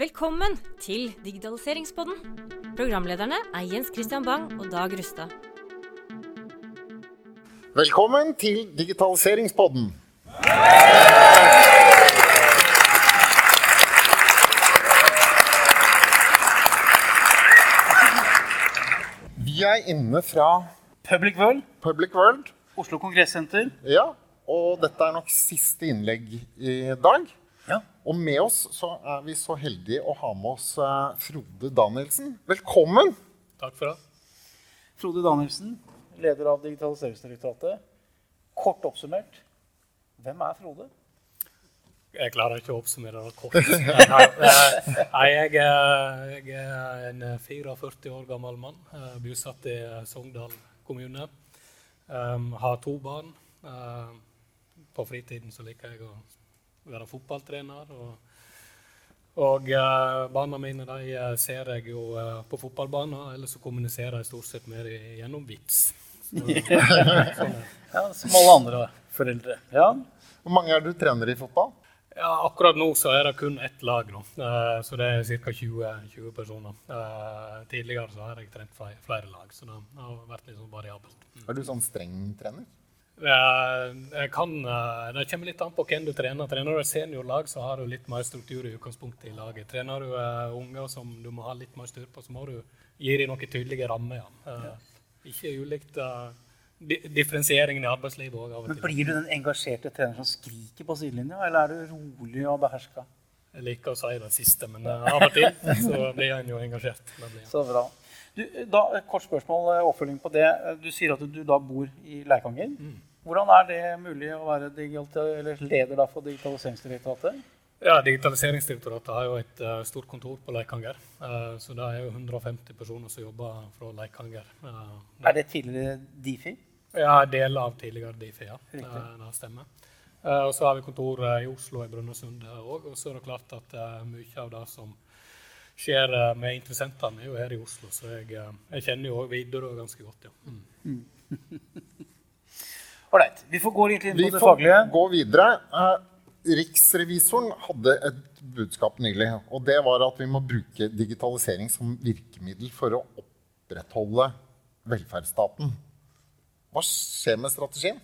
Velkommen til Digitaliseringspodden. Programlederne er Jens Christian Bang og Dag Rustad. Velkommen til Digitaliseringspodden. Vi er inne fra Public World, Public World. Oslo Kongressenter. Ja, og dette er nok siste innlegg i dag. Ja. Og med oss så er vi så heldige å ha med oss eh, Frode Danielsen. Velkommen! Takk for det. Frode Danielsen, leder av Digitaliseringsdirektoratet. Kort oppsummert, hvem er Frode? Jeg klarer ikke å oppsummere det kort. Nei, eh, jeg, er- jeg er en 44 år gammel mann, eh, bosatt i Sogndal kommune. Um, har to barn. Um, på fritiden så liker jeg å være fotballtrener. Og, og eh, barna mine de eh, ser jeg jo eh, på fotballbanen, eller så kommuniserer jeg stort sett med dem gjennom vits. Så, sånn. Ja, Som alle andre foreldre. Ja. Hvor mange er du trener i fotball? Ja, akkurat nå så er det kun ett lag, nå. Eh, så det er ca. 20, 20 personer. Eh, tidligere så har jeg trent flere, flere lag, så det har vært litt sånn variabelt. Mm. Er du sånn streng trener? Eh, kan, eh, det kommer litt an på hvem du trener. Trener du et seniorlag, så har du litt mer struktur i utgangspunktet i laget. Trener du unge unger som du må ha litt mer styr på, så må du gi dem noen tydelige rammer. Ja. Eh, ikke ulikt eh, differensieringen i arbeidslivet òg, av og Men. Blir du den engasjerte treneren som skriker på sidelinja, eller er du rolig og beherska? Jeg liker å si det siste, men eh, av og til så blir en jo engasjert. Så bra. Du, da, kort spørsmål, eh, oppfølging på det. Du sier at du da bor i Leikanger. Hvordan er det mulig å være eller leder for Digitaliseringsdirektoratet? Ja, Digitaliseringsdirektoratet har jo et uh, stort kontor på Leikanger. Uh, så det er jo 150 personer som jobber fra Leikanger. Uh, Er det tidligere Difi? ja, deler av tidligere Difi, ja. Det stemmer. Og så har vi kontor i Oslo og i Brønnøysund òg. Og så er det klart at mye av det som skjer med interessentene, er jo her i Oslo. Så jeg, jeg kjenner jo Widerøe ganske godt, ja. Mm. Ålreit. Vi får gå litt inn Vi det faglige. Vi får gå videre. Eh, Riksrevisoren hadde et budskap nylig, og det var at vi må bruke digitalisering som virkemiddel for å opprettholde velferdsstaten. Hva skjer med strategien?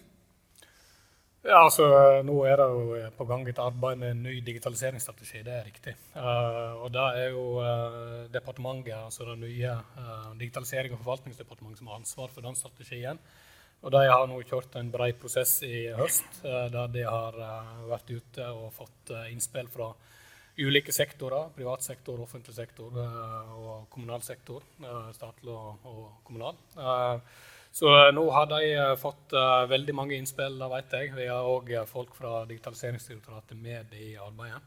Ja, altså, Nå er det jo på gang et arbeid med en ny digitaliseringsstrategi. Det er riktig. Uh, og det er jo uh, departementet, altså det nye uh, Digitalisering- og forvaltningsdepartementet som har ansvar for den strategien. Og De har nå kjørt en bred prosess i høst, eh, der de har eh, vært ute og fått eh, innspill fra ulike sektorer. Privat sektor, offentlig sektor og kommunal sektor. statlig og, kommunal. Så nå har de fått veldig mange innspill, det vet jeg. Vi har òg folk fra Digitaliseringsdirektoratet med i arbeidet.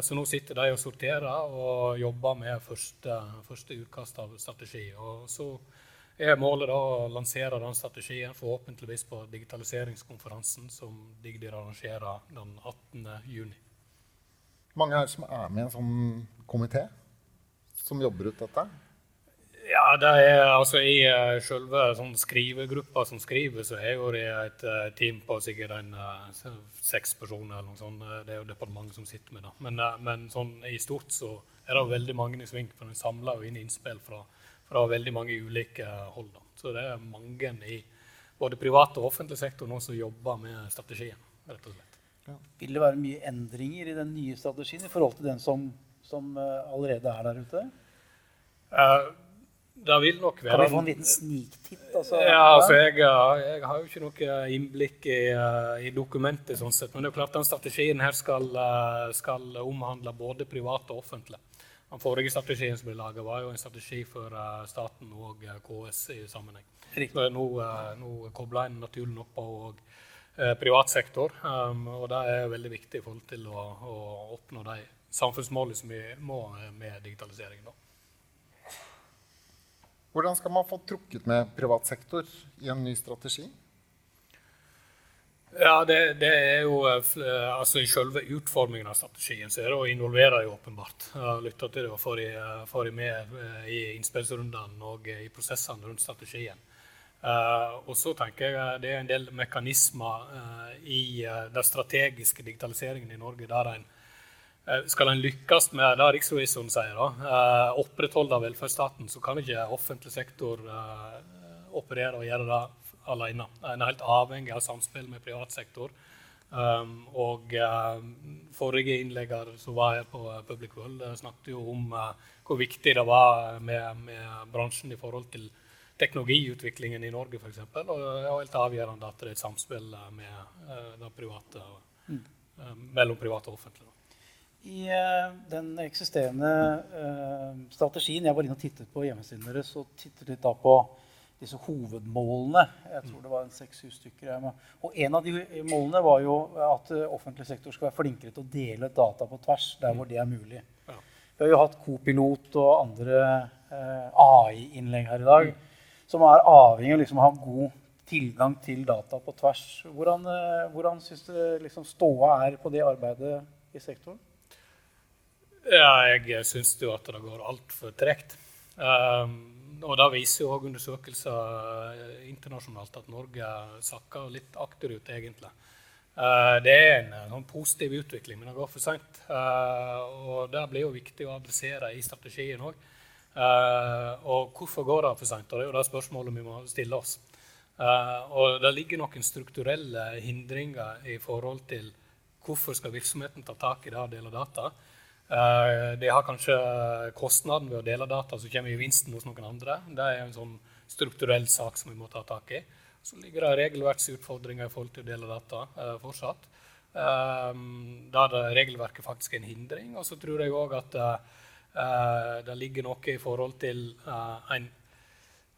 Så nå sitter de og sorterer og jobber med første, første utkast av strategi. Og så er målet da å lansere den strategien forhåpentligvis på digitaliseringskonferansen som Digdir arrangerer den 18. juni. Mange er det som er med i en sånn komité som jobber ut dette? Ja, det er altså I uh, selve sånn skrivegruppa som skriver, så er jo det et eh, team på sikkert en eh, seks personer. eller noe sånt. Eh, Det er jo departementet som sitter med det. Men, eh, men sånn, i stort så er det veldig mange i sving, for en samler jo inn innspill fra, fra veldig mange ulike hold. Da. Så det er mange i både privat og offentlig sektor nå som jobber med strategien. rett og slett. Vil det være mye endringer i den nye strategien i forhold til den som, som eh, allerede er der ute? Uh, det vil nok være Kan vi få en liten sniktitt? Altså, Ja, altså jeg, eh, jeg har jo ikke noe innblikk i, i dokumentet, sånn sett, men det er klart den strategien her skal, skal omhandle både privat og offentlig. Den forrige strategien som ble laget, var jo en strategi for eh, staten og eh, KS i sammenheng. Så nå, eh, nå kobler en naturlig nok på og, privat sektor, um, og det er veldig viktig i forhold til å, å oppnå de samfunnsmålene som vi må med digitalisering. Da. Hvordan skal man få trukket med privat sektor i en ny strategi? Ja, det, det er jo eh, eh, altså I selve utformingen av strategien så er det å involvere jo åpenbart. Lytte til det og få de, eh, med i innspillsrundene og i prosessene rundt strategien. Og så tenker jeg det er en del mekanismer i den strategiske digitaliseringen i Norge der en skal en lykkes med det riksrevisoren sier, da, opprettholde velferdsstaten, så kan ikke offentlig sektor operere og gjøre det alene. En er helt avhengig av samspill med privat sektor. Um, og uh, forrige innlegger som var her på Public World, snakket jo om uh, hvor viktig det var med, med, bransjen i forhold til teknologiutviklingen i Norge f.eks. Og det er helt avgjørende at det er et samspill med uh, det private, mm. mellom private og offentlige. I uh, den eksisterende uh, strategien Jeg var inne og tittet på hjemmesiden deres og tittet litt da på disse hovedmålene. Jeg tror det var en seks-syv stykker. Og en av de målene var jo at uh, offentlig sektor skal være flinkere til å dele data på tvers der hvor det er mulig. Vi har jo hatt Copilot og andre AI-innlegg her i dag som er avhengig av liksom, å ha god tilgang til data på tvers. Hvordan, hvordan syns dere liksom, ståa er på det arbeidet i sektoren? Ja, jeg syns jo at det går altfor tregt. Um, og det viser jo òg undersøkelser eh, internasjonalt at Norge sakker litt akterut, egentlig. Uh, det er en, en sånn positiv utvikling, men det går for seint. Og det blir jo viktig å adressere i strategien òg. Og hvorfor går det for seint? Det er jo det spørsmålet vi må stille oss. og det ligger noen strukturelle hindringer i forhold til hvorfor skal virksomheten ta tak i det og dele data. Eh, det har kanskje kostnaden ved å dele data, så kommer gevinsten hos noen andre. Det er en sånn strukturell sak som vi må ta tak i. Så ligger det regelverksutfordringer i forhold til å dele data uh, fortsatt. Um, der regelverket faktisk er en hindring. Og så tror jeg òg at uh, det ligger noe i forhold til uh, en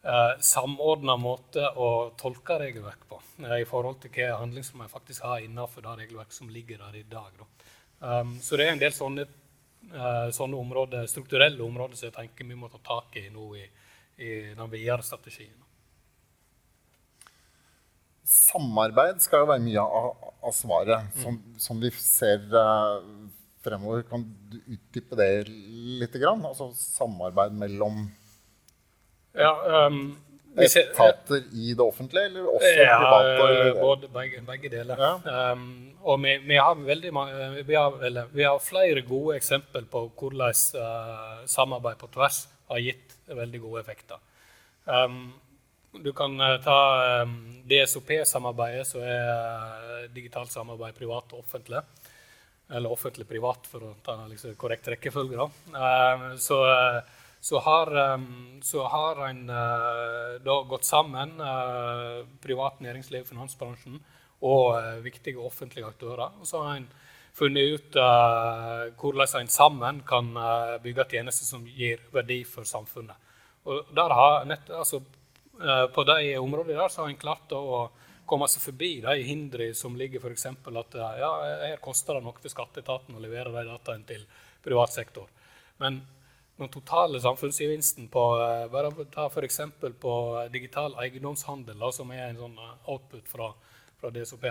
uh, samordna måte å tolke regelverk på. I forhold til hva handlingsrom jeg faktisk har innenfor det regelverket som ligger der i dag. Um, så det er en del sånne sånne områder, strukturelle områder som jeg tenker vi må ta tak i nå i, i den videre strategien. Samarbeid skal jo være mye av, av svaret, mm. som, som, vi ser uh, fremover. Kan du utdype det litt? Grann? Altså samarbeid mellom ja, um, etater i det offentlige, eller også ja, private? Eller? Både, begge, begge deler. Ja. Um, og vi, vi, har vi, har, eller, vi, har flere gode eksempler på hvordan uh, samarbeid på tvers har gitt veldig gode effekter. Um, du kan uh, ta um, DSOP-samarbeidet, som er uh, digitalt samarbeid privat og offentlig. Eller offentlig-privat, for å ta liksom, korrekt rekkefølge. så så har, så har en uh, da gått sammen, uh, privat næringsliv, finansbransjen og uh, viktige offentlige aktører. Og så har en funnet ut hvordan en sammen kan bygge tjenester som gir verdi for samfunnet. Og nett, altså, på de områdene der så har en klart å komme seg forbi de hindrene som ligger f.eks. at ja, her koster det noe for skatteetaten å levere de dataene til privat sektor. Men den totale samfunnsgevinsten på eh, bare ta f.eks. på digital eiendomshandel, da, som er en sånn eh, output fra, fra DSOP,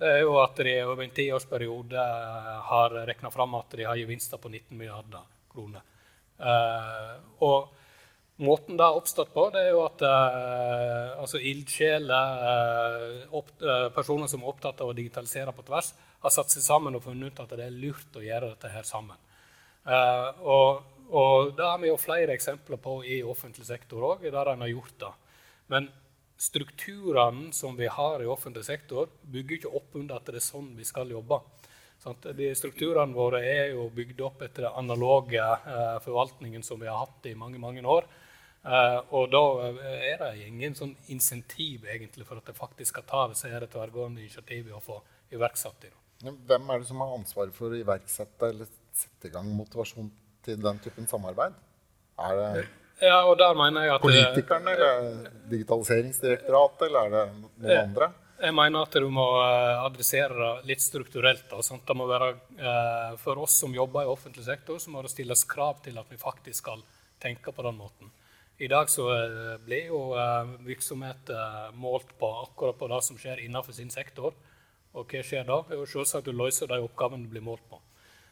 det er jo at de over en tiårsperiode eh, har regna fram at de har gevinster på 19 milliarder kroner. Eh, og måten det har oppstått på, det er jo at eh, altså ildsjeler, eh, personer som er opptatt av å digitalisere på tvers, har satt seg sammen og funnet ut at det er lurt å gjøre dette her sammen. og og Det har vi jo flere eksempler på i offentlig sektor òg, der en har gjort det. Men strukturene som vi har i offentlig sektor, bygger ikke opp under at det er sånn vi skal jobbe. De strukturene våre er jo bygd opp etter den analoge eh, forvaltningen som vi har hatt i mange mange år. Eh, og da er det ingen sånn insentiv egentlig for at det faktisk skal ta disse tverrgående initiativene og få iverksatt dem. Hvem er det som har ansvaret for å iverksette eller sette i gang motivasjon til den typen samarbeid? Er det ja, og der mener jeg at politikerne, eller Digitaliseringsdirektoratet, eller er det noen jeg, andre? Jeg mener at du må eh, adressere det litt strukturelt. Da, det må være, eh, for oss som jobber i offentlig sektor, så må det stilles krav til at vi faktisk skal tenke på den måten. I dag så eh, blir jo virksomhet målt på akkurat på det som skjer innenfor sin sektor. Og hva skjer da? Jo selvsagt du løser de oppgavene du blir målt på.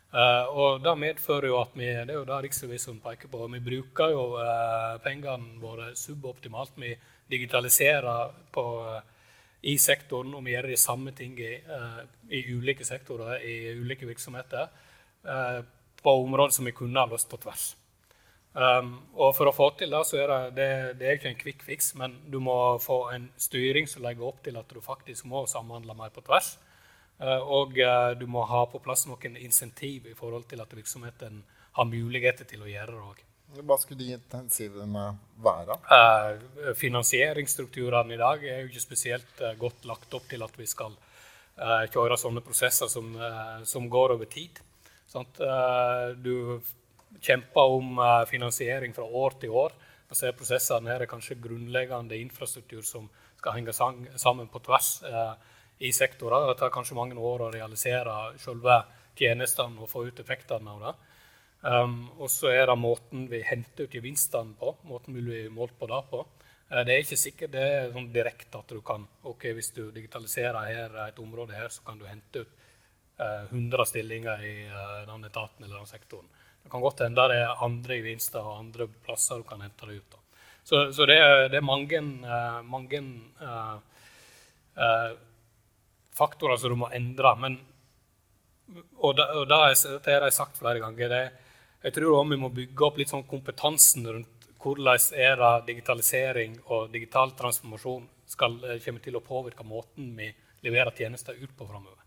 Uh, og Det medfører jo at vi det er jo det riksrevisoren peker på, vi bruker jo uh, pengene våre suboptimalt. Vi digitaliserer på, uh, i sektoren, og vi gjør de samme ting i, ulike sektorer, i ulike virksomheter. på områder som vi kunne ha løst på tvers. Um, og for å få til det, så er det, det, det er ikke en quick fix, men du må få en styring som legger opp til at du faktisk må samhandle mer på tvers. Uh, og uh, du må ha på plass noen insentiv i forhold til at virksomheten har muligheter til å gjøre det òg. Hva skulle de intensivene være? Uh, finansieringsstrukturene i dag er jo ikke spesielt godt lagt opp til at vi skal kjøre sånne prosesser som, som går over tid. Sånn, du kjemper om eh, finansiering fra år til år. Ser prosessene her er kanskje grunnleggende infrastruktur som skal henge sammen på tvers eh, i sektorer. Det tar kanskje mange år å realisere selve tjenestene og få ut effektene av det. Um, og så er det måten vi henter ut gevinstene på. måten vi blir målt på det på. Uh, det er ikke sikkert det er sånn direkte at du kan ok, Hvis du digitaliserer her, et område her, så kan du hente ut uh, 100 stillinger i uh, den etaten eller den sektoren. Det kan godt hende det er andre gevinster og andre plasser du kan hente det ut Da. Så, så det, er, det, er, mange, mange faktorer som du må endre. Men, og, det, og det, det har jeg sagt flere ganger. Det, jeg tror også vi må bygge opp litt sånn kompetansen rundt hvordan er det digitalisering og digital transformasjon skal, kommer til å påvirke måten vi leverer tjenester ut på framover.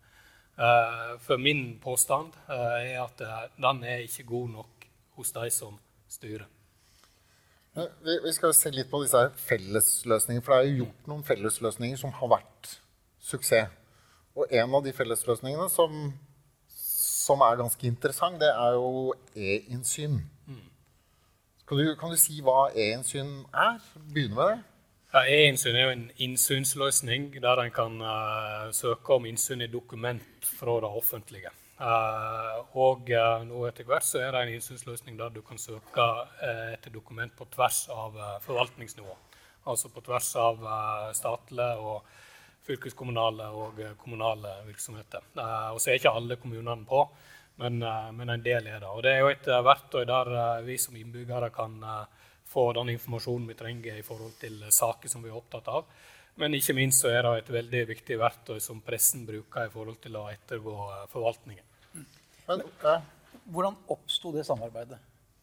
Eh, for min påstand eh, er at eh, den er ikke god nok hos de som styrer. Vi skal se litt på disse fellesløsningene. For det er jo gjort noen fellesløsninger som har vært suksess. Og en av de fellesløsningene som, som er ganske interessant, det er jo e-innsyn. Mm. Kan, kan, du, si hva e-innsyn er? Begynne med det. Ja, E-innsyn er jo en innsynsløsning der en kan uh, søke om innsyn i dokument fra det offentlige. Uh, og uh, nå etter hvert så er det en innsynsløsning der du kan søke etter dokument på tvers av forvaltningsnivå. Altså på tvers av statlige og fylkeskommunale og kommunale virksomheter. og så er ikke alle kommunene på, men, men, en del er det. Og det er jo et verktøy der vi som innbyggere kan få den informasjonen vi trenger i forhold til saker som vi er opptatt av. Men ikke minst så er det et veldig viktig verktøy som pressen bruker i forhold til å ettergå eh, forvaltningen. Hvordan oppsto det samarbeidet?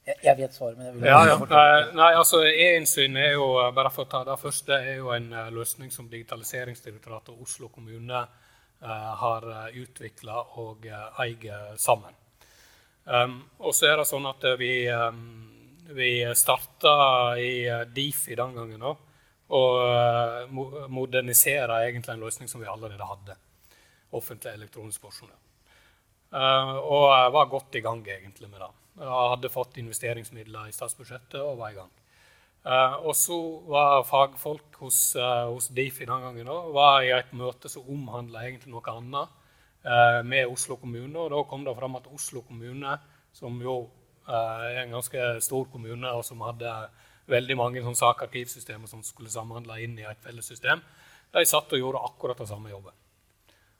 Jeg, vet svaret, men jeg vil ja, ja. Nei, altså E-innsyn er jo eh, bare for å ta det først, det er jo en uh, løsning som Digitaliseringsdirektoratet og Oslo kommune uh, har uh, utvikla og eier sammen. Um, og så er det sånn at vi um, vi starta i eh, Difi den gangen òg. Og eh, modernisere egentlig en løsning som vi allerede hadde. Offentlig elektronisk porsjonell. Eh, og var godt i gang egentlig med det. Hadde fått investeringsmidler i statsbudsjettet og var i gang. og så var fagfolk hos, hos Difi den gangen også, var i et møte som omhandla noe annet med Oslo kommune. Og da kom det fram at Oslo kommune, som jo Eh, en ganske stor kommune og som hadde veldig mange sånn sakarkivsystemer som skulle samhandle inn i et felles system. De satt og gjorde akkurat den samme jobben.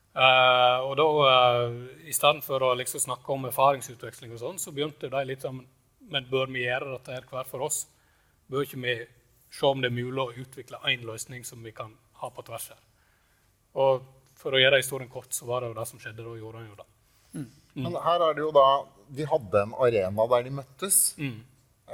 Uh, og da, uh, I stedet for å liksom snakke om erfaringsutveksling, og sånn, så begynte de litt sånn Men bør vi gjøre dette her hver for oss? Bør ikke vi se om det er mulig å utvikle én løsning som vi kan ha på tvers her? Og for å gjøre historien kort, så var det jo det som skjedde. Da gjorde han jo det. Mm. Mm. Men her er det jo da De hadde en arena der de møttes mm.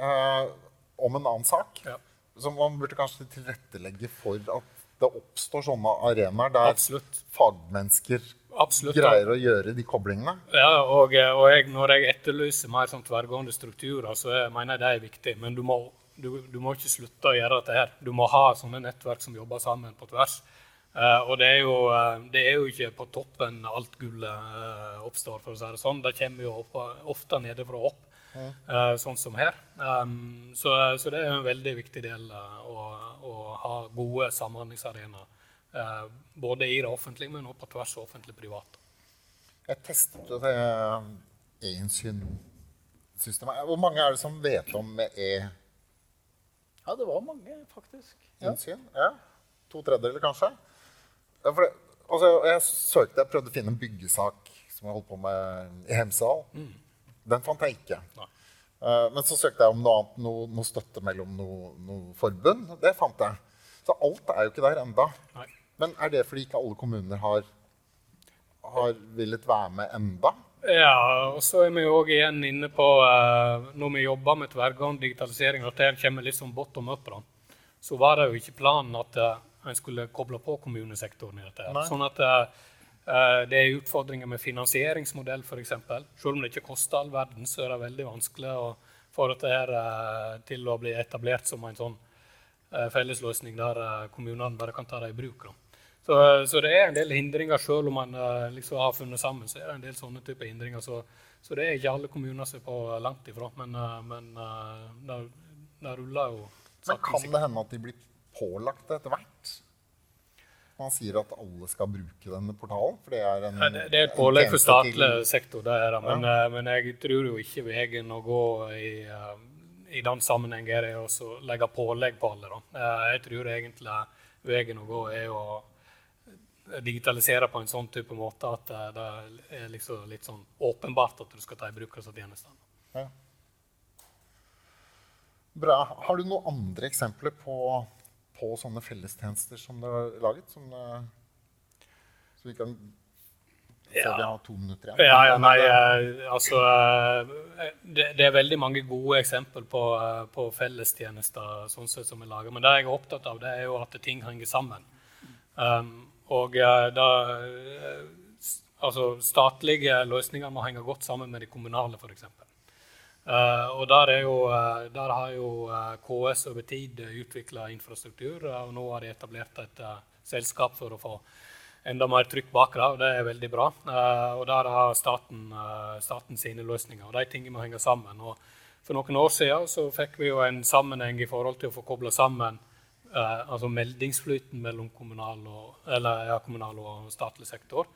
uh, om en annen sak. Ja. Som man burde kanskje tilrettelegge for at det oppstår sånne arenaer der Absolutt. fagmennesker Absolutt, greier å gjøre de koblingene. Ja, og, og jeg, Når jeg etterlyser mer sånn tverrgående strukturer, så jeg mener jeg det er viktig. Men du må, du, du må, ikke slutte å gjøre dette her. Du må ha sånne nettverk som jobber sammen på tvers. Uh, og det er, jo, uh, det er, jo, ikke på toppen alt gullet uh, oppstår, for å si det sånn. Det kommer jo opp, ofte nedefra opp, sånn som her. Um, så, så, det er en veldig viktig del å, å, ha gode samhandlingsarenaer. både i det offentlige, men også på tvers av offentlig privat. Jeg testet det e-innsyn-systemet. Hvor mange er det som vet om e? Ja, det var mange, faktisk. Innsyn? Ja. To tredjedeler, kanskje? Ja, det, altså, jeg søkte, jeg prøvde å finne en byggesak som jeg holdt på med i Hemsedal. Mm. Den fant jeg ikke. Uh, men så søkte jeg om noe annet, noe, noe støtte mellom noe, noe, forbund. Det fant jeg. Så alt er jo ikke der enda. Men er det fordi ikke alle kommuner har, har villet være med enda? Ja, og så er vi òg igjen inne på uh, når vi jobber med tverrgående digitalisering, at det kommer litt sånn bottom up. Da. Så var det jo ikke planen at uh, en skulle koble på kommunesektoren i dette. Nei. Sånn at det er utfordringer med finansieringsmodell, f.eks. Selv om det ikke koster all verden, så er det veldig vanskelig å få dette her, til å bli etablert som en sånn fellesløsning der kommunene bare kan ta det i bruk. Så, så, det er en del hindringer, selv om man liksom har funnet sammen. så er det en del sånne typer hindringer. Så, så, det er ikke alle kommuner som er på langt ifra. Men, men det, det ruller jo Men kan det hende at de blir pålagt det etter hvert? Man sier at alle skal bruke denne portalen? for Det er en, ja, det, det er et pålegg for statlig sektor, det er det. Men, ja. men, jeg tror jo ikke veien å gå i, i den sammenheng er å legge pålegg på alle. Da. Jeg tror egentlig veien å gå er å digitalisere på en sånn type måte at eh, det er liksom litt sånn åpenbart at du skal ta i bruk disse tjenestene. Ja. Bra. Har du noen andre eksempler på, på sånne fellestjenester som det er laget? Som, eh, så vi kan ja. vi har to minutter igjen. Ja, ja nei, eh, altså det, det, er veldig mange gode eksempler på, på fellestjenester sånn som er laget. Men det jeg er opptatt av, det er jo at ting henger sammen. Um, og eh, da, eh, altså statlige løsninger må henge godt sammen med de kommunale, f.eks. Uh, og der, jo, der, har jo KS over tid utvikla infrastruktur, og nå har de etablert et uh, selskap for å få enda mer trykk bak det, og det er veldig bra. Uh, og der har staten, staten, sine løsninger, og de tingene må henge sammen. Og for noen år siden så fikk vi jo en sammenheng i forhold til å få kobla sammen altså meldingsflyten mellom kommunal og, eller, ja, kommunal og statlig sektor.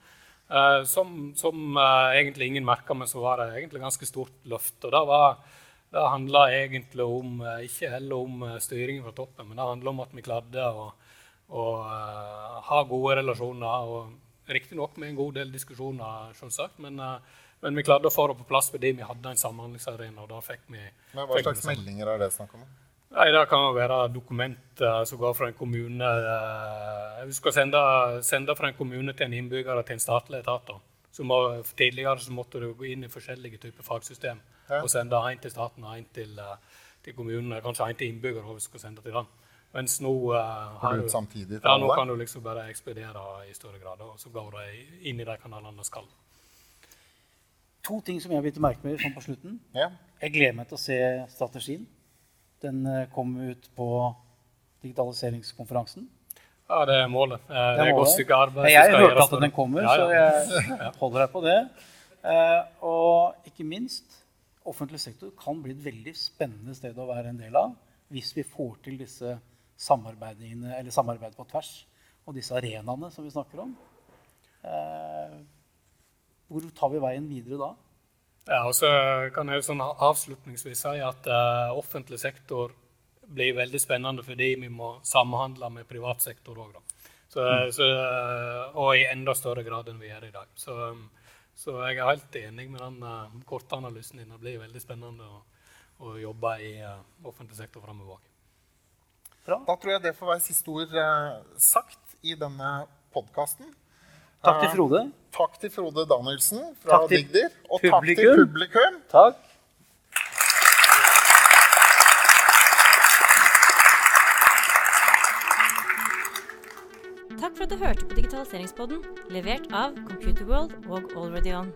Eh, som, som uh, egentlig ingen merka, men så var det egentlig ganske stort løft. Og det, var, det handla egentlig om, eh, ikke heller om styringen fra toppen, men det handla om at vi klarte å, ha gode relasjoner. og Riktignok med en god del diskusjoner, selvsagt, men, men vi klarte å få det på plass fordi vi hadde en samhandlingsarena. og da fikk vi... Men Hva slags meldinger er det snakk om? Nei, Det kan være dokumenter som går fra en kommune Du Vi skal sende, sende, fra en kommune til en innbygger til en statlig etat. Må, tidligere så måtte du gå inn i forskjellige typer fagsystem ja. og sende én til staten og én til, eh, til kommunen. Kanskje én til innbygger hvis du skal sende til den. Mens nå, uh, har du, samtidig ja, nå kan du liksom bare ekspedere i større grad. Og så går det inn i de kanalene det skal. To ting som jeg vil merke meg sånn på slutten. Ja. Jeg gleder meg til å se strategien. Den eh, kom ut på digitaliseringskonferansen. Ja, det er målet. Det er, et godt stykke arbeid. Jeg hørte at den kommer, ja, ja. så jeg holder deg på det. Eh, og ikke minst, offentlig sektor kan bli et veldig spennende sted å være en del av hvis vi får til disse samarbeidene, eller samarbeid på tvers og disse arenaene som vi snakker om. Eh, hvor tar vi veien videre da? Ja, og så kan jeg sånn avslutningsvis si at uh, offentlig sektor blir veldig spennende fordi vi må samhandle med privat sektor òg. Mm. Uh, og i enda større grad enn vi gjør i dag. Så, um, så jeg er helt enig med den uh, korte analysen din. Det blir veldig spennende å, å jobbe i uh, offentlig sektor framover. Da tror jeg det får være siste ord sagt i denne podkasten. Takk til Frode. Takk til Frode Danielsen fra Digdir. Og publikum. takk til publikum. Takk. Takk for at du hørte på Digitaliseringspodden, levert av Computerworld og AlreadyOn.